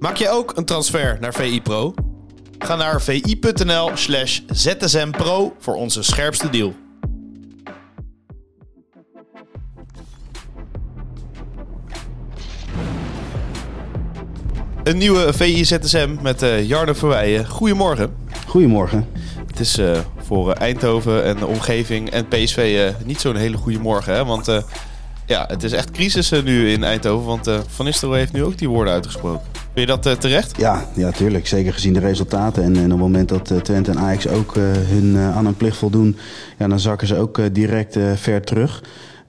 Maak je ook een transfer naar VI Pro? Ga naar vi.nl slash zsmpro voor onze scherpste deal. Een nieuwe VI ZSM met uh, Jarno Verweijen. Goedemorgen. Goedemorgen. Het is uh, voor Eindhoven en de omgeving en PSV uh, niet zo'n hele goede morgen. Hè? Want ja, het is echt crisis nu in Eindhoven. Want Van Nistelrooy heeft nu ook die woorden uitgesproken. Vind je dat terecht? Ja, ja, tuurlijk. Zeker gezien de resultaten. En, en op het moment dat Twente en Ajax ook hun, aan hun plicht voldoen... Ja, dan zakken ze ook direct ver terug.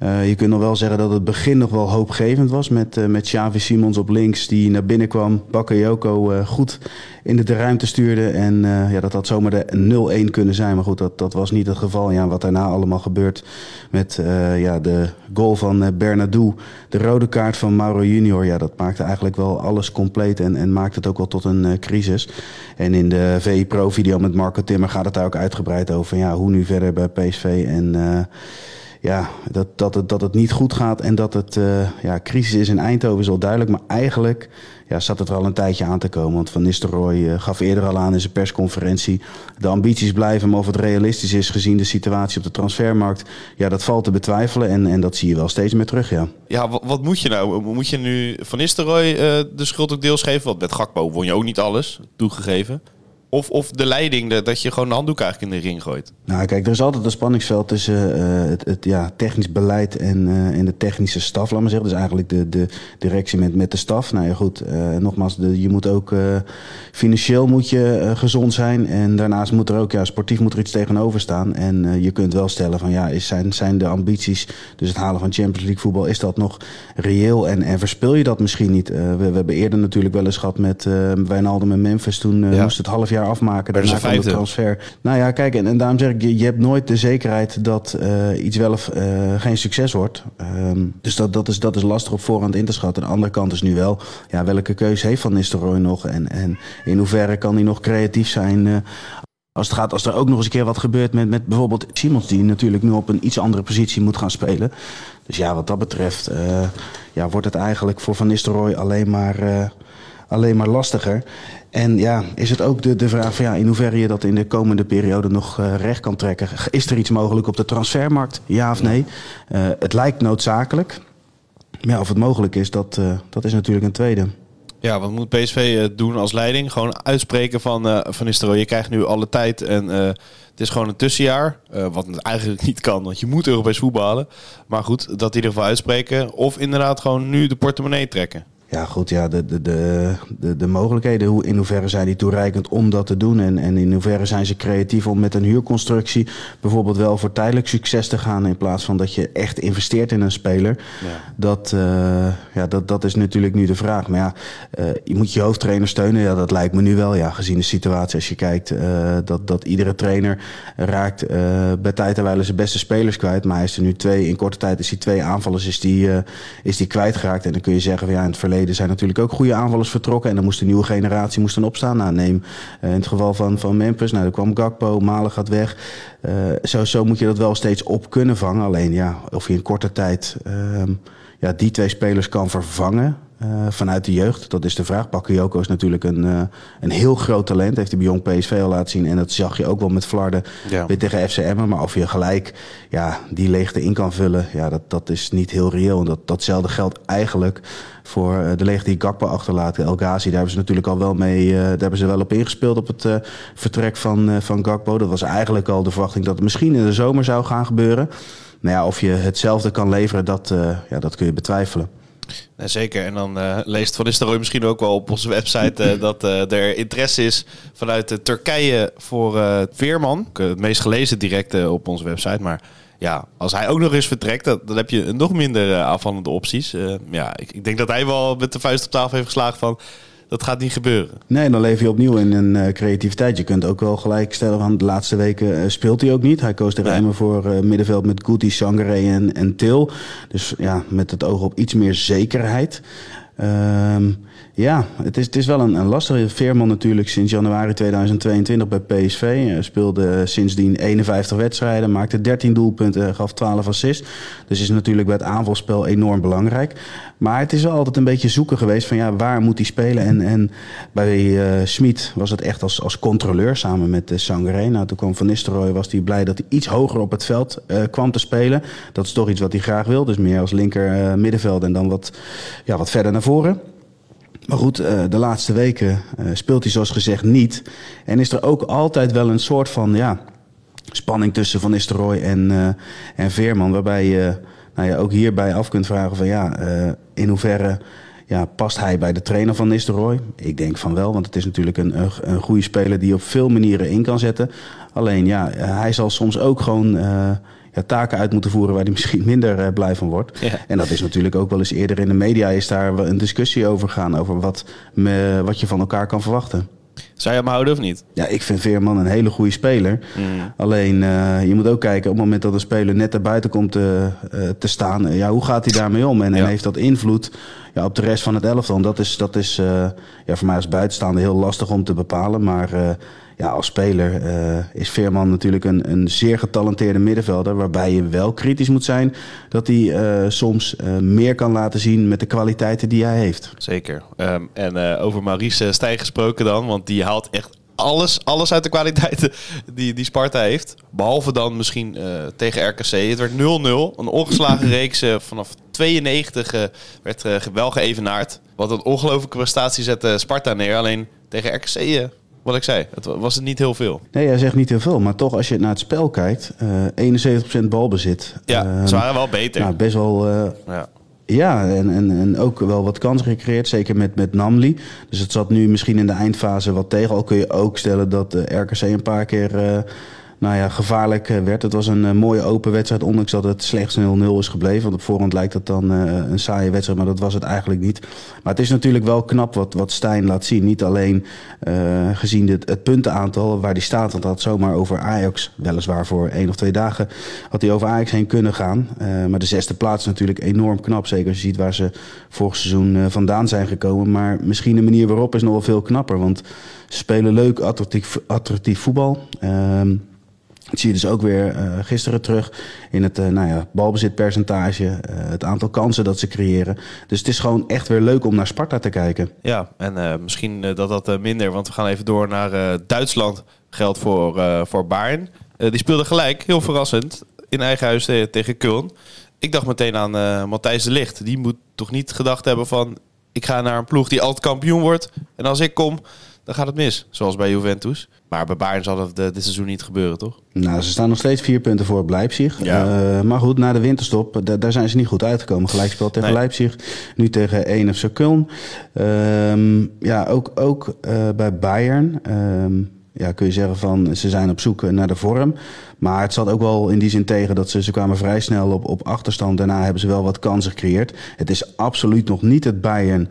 Uh, je kunt nog wel zeggen dat het begin nog wel hoopgevend was. Met, uh, met Xavi Simons op links die naar binnen kwam. Bakayoko uh, goed in de ruimte stuurde. En ja, dat had zomaar de 0-1 kunnen zijn. Maar goed, dat, dat was niet het geval. Ja, wat daarna allemaal gebeurt met ja, de goal van Bernardo. De rode kaart van Mauro Junior. Ja, dat maakte eigenlijk wel alles compleet. En, en maakte het ook wel tot een crisis. En in de VI Pro video met Marco Timmer gaat het daar ook uitgebreid over. Ja, hoe nu verder bij PSV. En ja, dat, dat, het, dat het niet goed gaat en dat het uh, ja, crisis is in Eindhoven is al duidelijk. Maar eigenlijk ja, zat het er al een tijdje aan te komen. Want Van Nistelrooy uh, gaf eerder al aan in zijn persconferentie. De ambities blijven, maar of het realistisch is gezien de situatie op de transfermarkt. Ja, dat valt te betwijfelen en, en dat zie je wel steeds meer terug, ja. Ja, wat, moet je nou? Moet je nu Van Nistelrooy uh, de schuld ook deels geven? Want met Gakpo won je ook niet alles, toegegeven. Of, of de leiding, dat je gewoon de handdoek eigenlijk in de ring gooit? Nou, kijk, er is altijd een spanningsveld tussen uh, het, het, ja, technisch beleid en, uh, en de technische staf, laat maar zeggen. Dus eigenlijk de, de directie met, met de staf. Nou ja, goed, uh, nogmaals, de, je moet ook financieel moet je gezond zijn. En daarnaast moet er ook, ja, sportief moet er iets tegenover staan. En je kunt wel stellen van, ja, is, zijn, zijn de ambities, dus het halen van Champions League voetbal, is dat nog reëel? En, en verspil je dat misschien niet? we, we hebben eerder natuurlijk wel eens gehad met Wijnaldum en Memphis. Toen ja. moest het half jaar afmaken. Daarna van de transfer. Nou ja, kijk, en, en daarom zeg ik, je, je hebt nooit de zekerheid dat uh, iets wel of uh, geen succes wordt. Um, dus dat, dat, is, dat is lastig op voorhand in te schatten. de andere kant is nu wel, ja, welke keuze heeft Van Nistelrooy nog? En, en in hoeverre kan hij nog creatief zijn uh, als het gaat, als er ook nog eens een keer wat gebeurt met, met bijvoorbeeld Simons, die natuurlijk nu op een iets andere positie moet gaan spelen. Dus ja, wat dat betreft, uh, ja, wordt het eigenlijk voor Van Nistelrooy alleen maar, uh, alleen maar lastiger. En ja, is het ook de, de vraag van ja, in hoeverre je dat in de komende periode nog uh, recht kan trekken? Is er iets mogelijk op de transfermarkt? Ja of nee? Uh, het lijkt noodzakelijk. Maar ja, of het mogelijk is, dat, uh, dat is natuurlijk een tweede. Ja, wat moet PSV doen als leiding? Gewoon uitspreken van Van Nistelrooy, je krijgt nu alle tijd en het is gewoon een tussenjaar. wat eigenlijk niet kan, want je moet Europees voetballen. Maar goed, dat in ieder geval uitspreken. Of inderdaad gewoon nu de portemonnee trekken. Ja, goed, ja, de, de, de, de, de mogelijkheden, hoe, in hoeverre zijn die toereikend om dat te doen? En, en in hoeverre zijn ze creatief om met een huurconstructie bijvoorbeeld wel voor tijdelijk succes te gaan, in plaats van dat je echt investeert in een speler? Ja. Dat, uh, ja, dat, dat is natuurlijk nu de vraag. Maar ja, uh, je moet je hoofdtrainer steunen. Ja, dat lijkt me nu wel, ja, gezien de situatie. Als je kijkt uh, dat, dat iedere trainer raakt bij tijd en wijle zijn beste spelers kwijt. Maar hij is er nu twee, in korte tijd is hij twee aanvallers is die, is die kwijtgeraakt. En dan kun je zeggen, ja, in het verleden er zijn natuurlijk ook goede aanvallers vertrokken. En dan moest de nieuwe generatie moest dan opstaan. Nou, neem uh, in het geval van, van Memphis. Nou, er kwam Gakpo, Malen gaat weg. Uh, zo, zo moet je dat wel steeds op kunnen vangen. Alleen ja, of je in korte tijd uh, ja, die twee spelers kan vervangen. Uh, vanuit de jeugd. Dat is de vraag. Bakayoko is natuurlijk een, uh, een heel groot talent. Heeft hij bij Jong PSV al laten zien. En dat zag je ook wel met Flarden ja. weer tegen FCM. Maar of je gelijk ja, die leegte in kan vullen, ja, dat, dat is niet heel reëel. En dat, datzelfde geldt eigenlijk voor uh, de leegte die Gakpo achterlaat. El Ghazi, daar hebben ze natuurlijk al wel mee. daar hebben ze wel op ingespeeld op het vertrek van, van Gakpo. Dat was eigenlijk al de verwachting dat het misschien in de zomer zou gaan gebeuren. Nou ja, of je hetzelfde kan leveren, dat, ja, dat kun je betwijfelen. Nee, zeker. En dan uh, leest Van Nistelrooy misschien ook wel op onze website uh, dat uh, er interesse is vanuit Turkije voor Veerman. Het meest gelezen direct op onze website. Maar ja, als hij ook nog eens vertrekt, dan, dan heb je nog minder aanvallende opties. ja, ik, ik, denk dat hij wel met de vuist op tafel heeft geslagen van dat gaat niet gebeuren. Nee, dan leef je opnieuw in een uh, creativiteit. Je kunt ook wel gelijk stellen van de laatste weken uh, speelt hij ook niet. Hij koos tegen nee. voor uh, middenveld met Guti, Sangare en, en Til. Dus ja, met het oog op iets meer zekerheid. Um, Ja, het is, het is wel een, een lastige. Veerman natuurlijk sinds januari 2022 bij PSV. Uh, speelde sindsdien 51 wedstrijden, maakte 13 doelpunten, gaf 12 assists. Dus is natuurlijk bij het aanvalspel enorm belangrijk. Maar het is wel altijd een beetje zoeken geweest van ja, waar moet hij spelen? En, en bij uh, Smit was het echt als, als controleur samen met uh, Sangaré. Nou, toen kwam Van Nistelrooy, was hij blij dat hij iets hoger op het veld kwam te spelen. Dat is toch iets wat hij graag wil. Dus meer als linker middenveld en dan wat, ja, wat verder naar voren. Maar goed, de laatste weken speelt hij zoals gezegd niet. En is er ook altijd wel een soort van ja, spanning tussen Van Nistelrooy en, en Veerman. Waarbij je nou ja, ook hierbij af kunt vragen van ja, in hoeverre ja, past hij bij de trainer van Nistelrooy? Ik denk van wel, want het is natuurlijk een, een, goede speler die op veel manieren in kan zetten. Alleen ja, hij zal soms ook gewoon ja, taken uit moeten voeren waar hij misschien minder uh, blij van wordt. Ja. En dat is natuurlijk ook wel eens eerder in de media is daar een discussie over gaan, over wat, me, wat je van elkaar kan verwachten. Zou je hem houden of niet? Ja, ik vind Veerman een hele goede speler. Mm. Alleen, uh, je moet ook kijken op het moment dat een speler net erbuiten komt te, uh, te staan. ja, hoe gaat hij daarmee om? En, ja. en, heeft dat invloed ja, op de rest van het elftal? Dat is, dat is ja, voor mij als buitenstaander heel lastig om te bepalen. Maar ja, als speler uh, is Veerman natuurlijk een, een zeer getalenteerde middenvelder. Waarbij je wel kritisch moet zijn dat hij uh, soms uh, meer kan laten zien met de kwaliteiten die hij heeft. Zeker. Um, en over Maurice Stijn gesproken dan, want die haalt echt alles, alles uit de kwaliteiten die, die Sparta heeft. Behalve dan misschien tegen RKC. Het werd 0-0. Een ongeslagen reeks vanaf 92 werd wel geëvenaard. Wat een ongelofelijke prestatie zette Sparta neer. Alleen tegen RKC wat ik zei. Het was het niet heel veel. Nee, hij zegt niet heel veel. Maar toch, als je naar het spel kijkt, uh, 71% balbezit. Ja, uh, ze waren wel beter. Nou, best wel... Uh, ja. Ja, en, en, en ook wel wat kansen gecreëerd, zeker met, met Namli. Dus het zat nu misschien in de eindfase wat tegen. Al kun je ook stellen dat de RKC een paar keer nou ja, gevaarlijk eh, werd. Het was een uh, mooie open wedstrijd, ondanks dat het slechts 0-0 is gebleven. Want op voorhand lijkt het dan uh, een saaie wedstrijd, maar dat was het eigenlijk niet. Maar het is natuurlijk wel knap wat, wat Stijn laat zien. Niet alleen gezien het puntenaantal waar die staat, want had zomaar over Ajax, weliswaar voor één of twee dagen, had hij over Ajax heen kunnen gaan. maar de zesde plaats is natuurlijk enorm knap, zeker als je ziet waar ze vorig seizoen vandaan zijn gekomen. Maar misschien de manier waarop is nog wel veel knapper, want ze spelen leuk, attractief, attractief voetbal. Ehm, dat zie je dus ook weer uh, gisteren terug in het uh, nou ja, balbezitpercentage, uh, het aantal kansen dat ze creëren. Dus het is gewoon echt weer leuk om naar Sparta te kijken. Ja, en misschien dat dat minder, want we gaan even door naar Duitsland. Geldt voor, voor Bayern. die speelde gelijk, heel verrassend, in eigen huis tegen Köln. Ik dacht meteen aan Matthijs de Ligt. Die moet toch niet gedacht hebben van... ik ga naar een ploeg die altijd kampioen wordt. En als ik kom, dan gaat het mis. Zoals bij Juventus. Maar bij Bayern zal dat dit seizoen niet gebeuren, toch? Nou, ze staan nog steeds vier punten voor Leipzig. Ja. Uh, maar goed, na de winterstop, daar zijn ze niet goed uitgekomen. Gelijkspel tegen nee. Leipzig, nu tegen 1 FC Köln. Uh, ja, ook, ook uh, bij Bayern ehm, ja, kun je zeggen van ze zijn op zoek naar de vorm. Maar het zat ook wel in die zin tegen dat ze, ze kwamen vrij snel op, op achterstand. Daarna hebben ze wel wat kansen gecreëerd. Het is absoluut nog niet het Bayern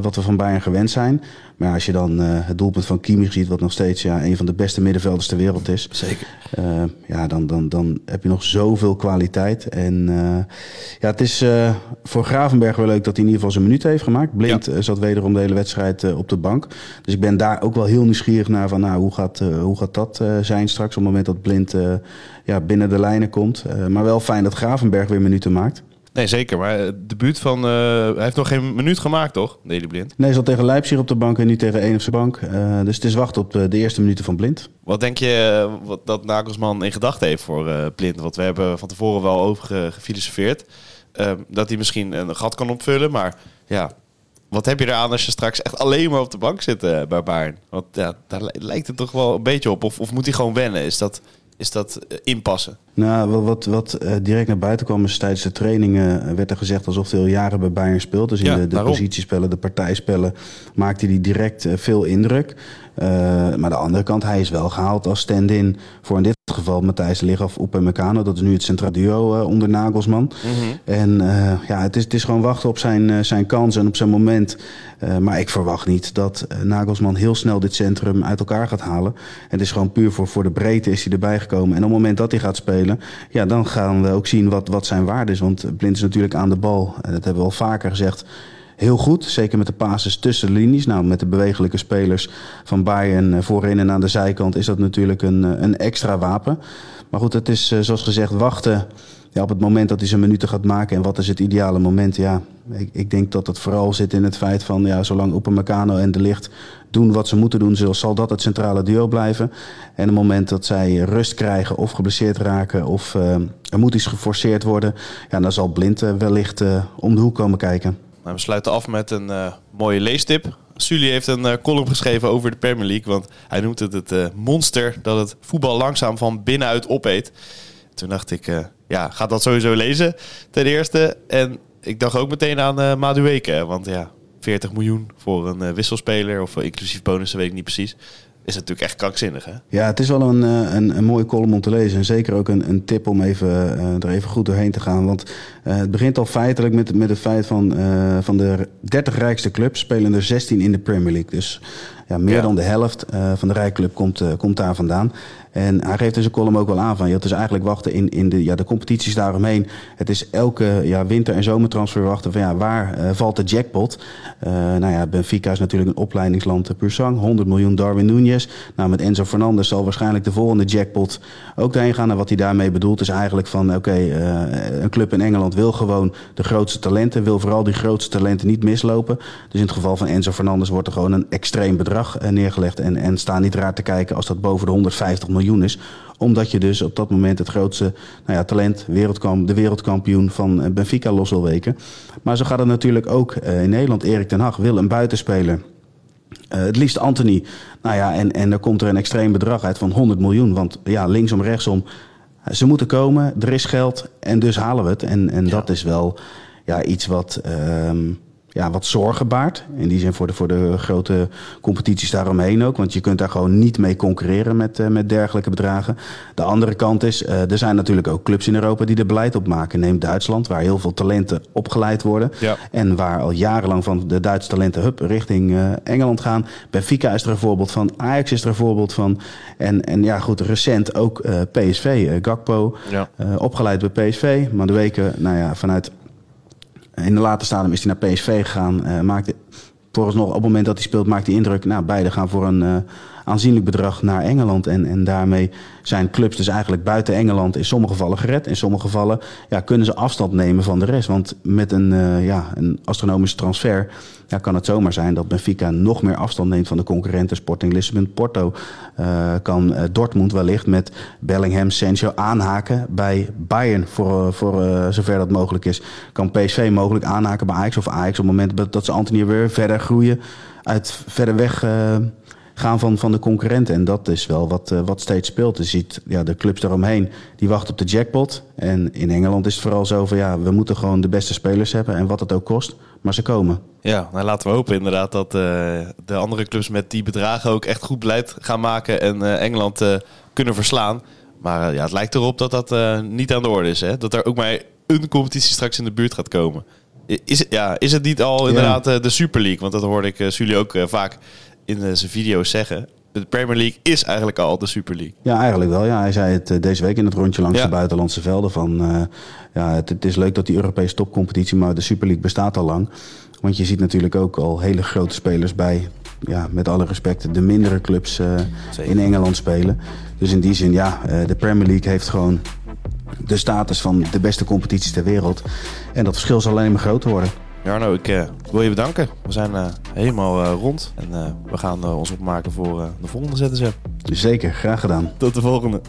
wat we van Bayern gewend zijn. Maar als je dan uh, het doelpunt van Kimmich ziet, wat nog steeds ja, een van de beste middenvelders ter wereld is. Zeker. Uh, ja, dan, dan, dan heb je nog zoveel kwaliteit. En ja, het is voor Gravenberg wel leuk dat hij in ieder geval zijn minuut heeft gemaakt. Blind ja. zat wederom de hele wedstrijd op de bank. Dus ik ben daar ook wel heel nieuwsgierig naar van nou, hoe, gaat, hoe gaat dat zijn straks op het moment dat Blind ja, binnen de lijnen komt. maar wel fijn dat Gravenberg weer minuten maakt. Nee, zeker. Maar het debuut van... Uh, hij heeft nog geen minuut gemaakt, toch? Deli Blind. Nee, hij zat tegen Leipzig op de bank en nu tegen Enigse bank. Uh, dus het is wachten op de, de, eerste minuten van Blind. Wat denk je uh, wat dat Nagelsman in gedachten heeft voor Blind? Want we hebben van tevoren wel over gefilosofeerd. Ehm, dat hij misschien een gat kan opvullen. Maar ja, wat heb je eraan als je straks echt alleen maar op de bank zit bij Bayern? Want ja, daar lijkt het toch wel een beetje op. Of, of moet hij gewoon wennen? Is dat is dat eh, inpassen? Nou, wat, wat uh, direct naar buiten kwam is tijdens de trainingen eh, werd er gezegd alsof hij al jaren bij Bayern speelt. Dus in ja, de, de positiespellen, de partijspellen maakte hij direct uh, veel indruk. Maar aan de andere kant, hij is wel gehaald als stand-in voor in dit geval Matthijs Ligaf op en Meccano. Dat is nu het centraal duo uh, onder Nagelsman. Mm -hmm. En uh, ja, het is, het is gewoon wachten op zijn, zijn kans en op zijn moment. maar ik verwacht niet dat Nagelsman heel snel dit centrum uit elkaar gaat halen. En het is gewoon puur voor, voor de breedte is hij erbij gekomen. En op het moment dat hij gaat spelen, ja, dan gaan we ook zien wat, wat zijn waarde is. Want Blind is natuurlijk aan de bal. En dat hebben we al vaker gezegd heel goed. Zeker met de passes tussen de linies. Nou, met de bewegelijke spelers van Bayern voorin en aan de zijkant is dat natuurlijk een, een extra wapen. Maar goed, het is zoals gezegd wachten ja, op het moment dat hij zijn minuten gaat maken en wat is het ideale moment, ja, ik, ik denk dat het vooral zit in het feit van, ja, zolang Upamecano en De Licht doen wat ze moeten doen, zal dat het centrale duo blijven. En het moment dat zij rust krijgen of geblesseerd raken of er moet iets geforceerd worden, ja, dan zal Blind wellicht om de hoek komen kijken. We sluiten af met een mooie leestip. Sully heeft een column geschreven over de Premier League, want hij noemt het het monster dat het voetbal langzaam van binnenuit opeet. Toen dacht ik, ja, ga dat sowieso lezen ten eerste. En ik dacht ook meteen aan uh, Madueke. Want ja, 40 miljoen voor een wisselspeler of inclusief bonussen, weet ik niet precies. Is natuurlijk echt krankzinnig, hè? Ja, het is wel een, een, een mooie column om te lezen. En zeker ook een, een tip om even, er even goed doorheen te gaan. Want het begint al feitelijk met, met het feit van, van de 30 rijkste clubs spelen er 16 in de Premier League. Dus ja, meer dan de helft van de rijclub komt, komt daar vandaan. En hij geeft in zijn column ook wel aan van, je had dus eigenlijk wachten in, in de, ja, de competities daaromheen. Het is elke ja, winter- en zomertransfer wachten van, ja, waar uh, valt de jackpot? Uh, nou ja, Benfica is natuurlijk een opleidingsland Pursang, 100 miljoen Darwin Núñez. Nou, met Enzo Fernandez zal waarschijnlijk de volgende jackpot ook daarheen gaan. En wat hij daarmee bedoelt is eigenlijk van, oké, een club in Engeland wil gewoon de grootste talenten, wil vooral die grootste talenten niet mislopen. Dus in het geval van Enzo Fernandez wordt er gewoon een extreem bedrag neergelegd en, en staan niet raar te kijken als dat boven de 150 miljoen miljoen is. Omdat je dus op dat moment het grootste nou ja, talent, wereldkamp, de wereldkampioen van eh, Benfica los wil weken. Maar zo gaat het natuurlijk ook uh, in Nederland. Erik ten Hag wil een buitenspeler. Uh, het liefst Anthony. Nou ja, en, en dan komt er een extreem bedrag uit van 100 miljoen. Want ja, linksom, rechtsom. Ze moeten komen, er is geld en dus halen we het. En, en ja. dat is wel ja, iets wat. Uh, ja, wat zorgen baart. In die zin voor de, voor de grote competities daaromheen ook. Want je kunt daar gewoon niet mee concurreren met, uh, met dergelijke bedragen. De andere kant is, uh, er zijn natuurlijk ook clubs in Europa die er beleid op maken. Neem Duitsland, waar heel veel talenten opgeleid worden. Ja. En waar al jarenlang van de Duitse talenten hup, richting uh, Engeland gaan. Benfica is er een voorbeeld van. Ajax is er een voorbeeld van. En, en ja, goed, recent ook PSV. Gakpo, ja. opgeleid bij PSV. Maar de weken, nou ja, vanuit in de late stadium is hij naar PSV gegaan. Uh, maakte, nog op het moment dat hij speelt, maakt hij indruk. Nou, beide gaan voor een uh, aanzienlijk bedrag naar Engeland. En, en daarmee zijn clubs dus eigenlijk buiten Engeland in sommige gevallen gered. In sommige gevallen ja, kunnen ze afstand nemen van de rest. Want met een, uh, ja, een astronomische transfer ja, kan het zomaar zijn dat Benfica nog meer afstand neemt van de concurrenten. Sporting Lisbon, Porto uh, kan uh, Dortmund wellicht met Bellingham, Sancho aanhaken bij Bayern voor, voor zover dat mogelijk is. Kan PSV mogelijk aanhaken bij Ajax of Ajax op het moment dat ze Anthony weer verder groeien uit verder weg gaan van, van de concurrenten. En dat is wel wat, uh, wat steeds speelt. Je ziet ja, de clubs daaromheen, die wachten op de jackpot. En in Engeland is het vooral zo van ja, we moeten gewoon de beste spelers hebben. En wat het ook kost, maar ze komen. Ja, nou laten we hopen inderdaad dat uh, de andere clubs met die bedragen ook echt goed beleid gaan maken. En uh, Engeland kunnen verslaan. Maar ja, het lijkt erop dat dat niet aan de orde is. Hè? Dat er ook maar een competitie straks in de buurt gaat komen. Is het, ja, is het niet al inderdaad ja. de Super League? Want dat hoorde ik uh, jullie ook uh, vaak in uh, zijn video's zeggen. De Premier League is eigenlijk al de Super League. Ja, eigenlijk wel. Ja. Hij zei het deze week in het rondje langs ja. de buitenlandse velden. Van, ja, het, het, is leuk dat die Europese topcompetitie, maar de Super League bestaat al lang. Want je ziet natuurlijk ook al hele grote spelers bij, ja, met alle respect, de mindere clubs in Engeland spelen. Dus in die zin, ja, de Premier League heeft gewoon de status van de beste competities ter wereld. En dat verschil zal alleen maar groter worden. Jarno, ik uh, wil je bedanken. We zijn uh, helemaal uh, rond en we gaan ons opmaken voor de volgende ZSM. Zeker, graag gedaan. Tot de volgende.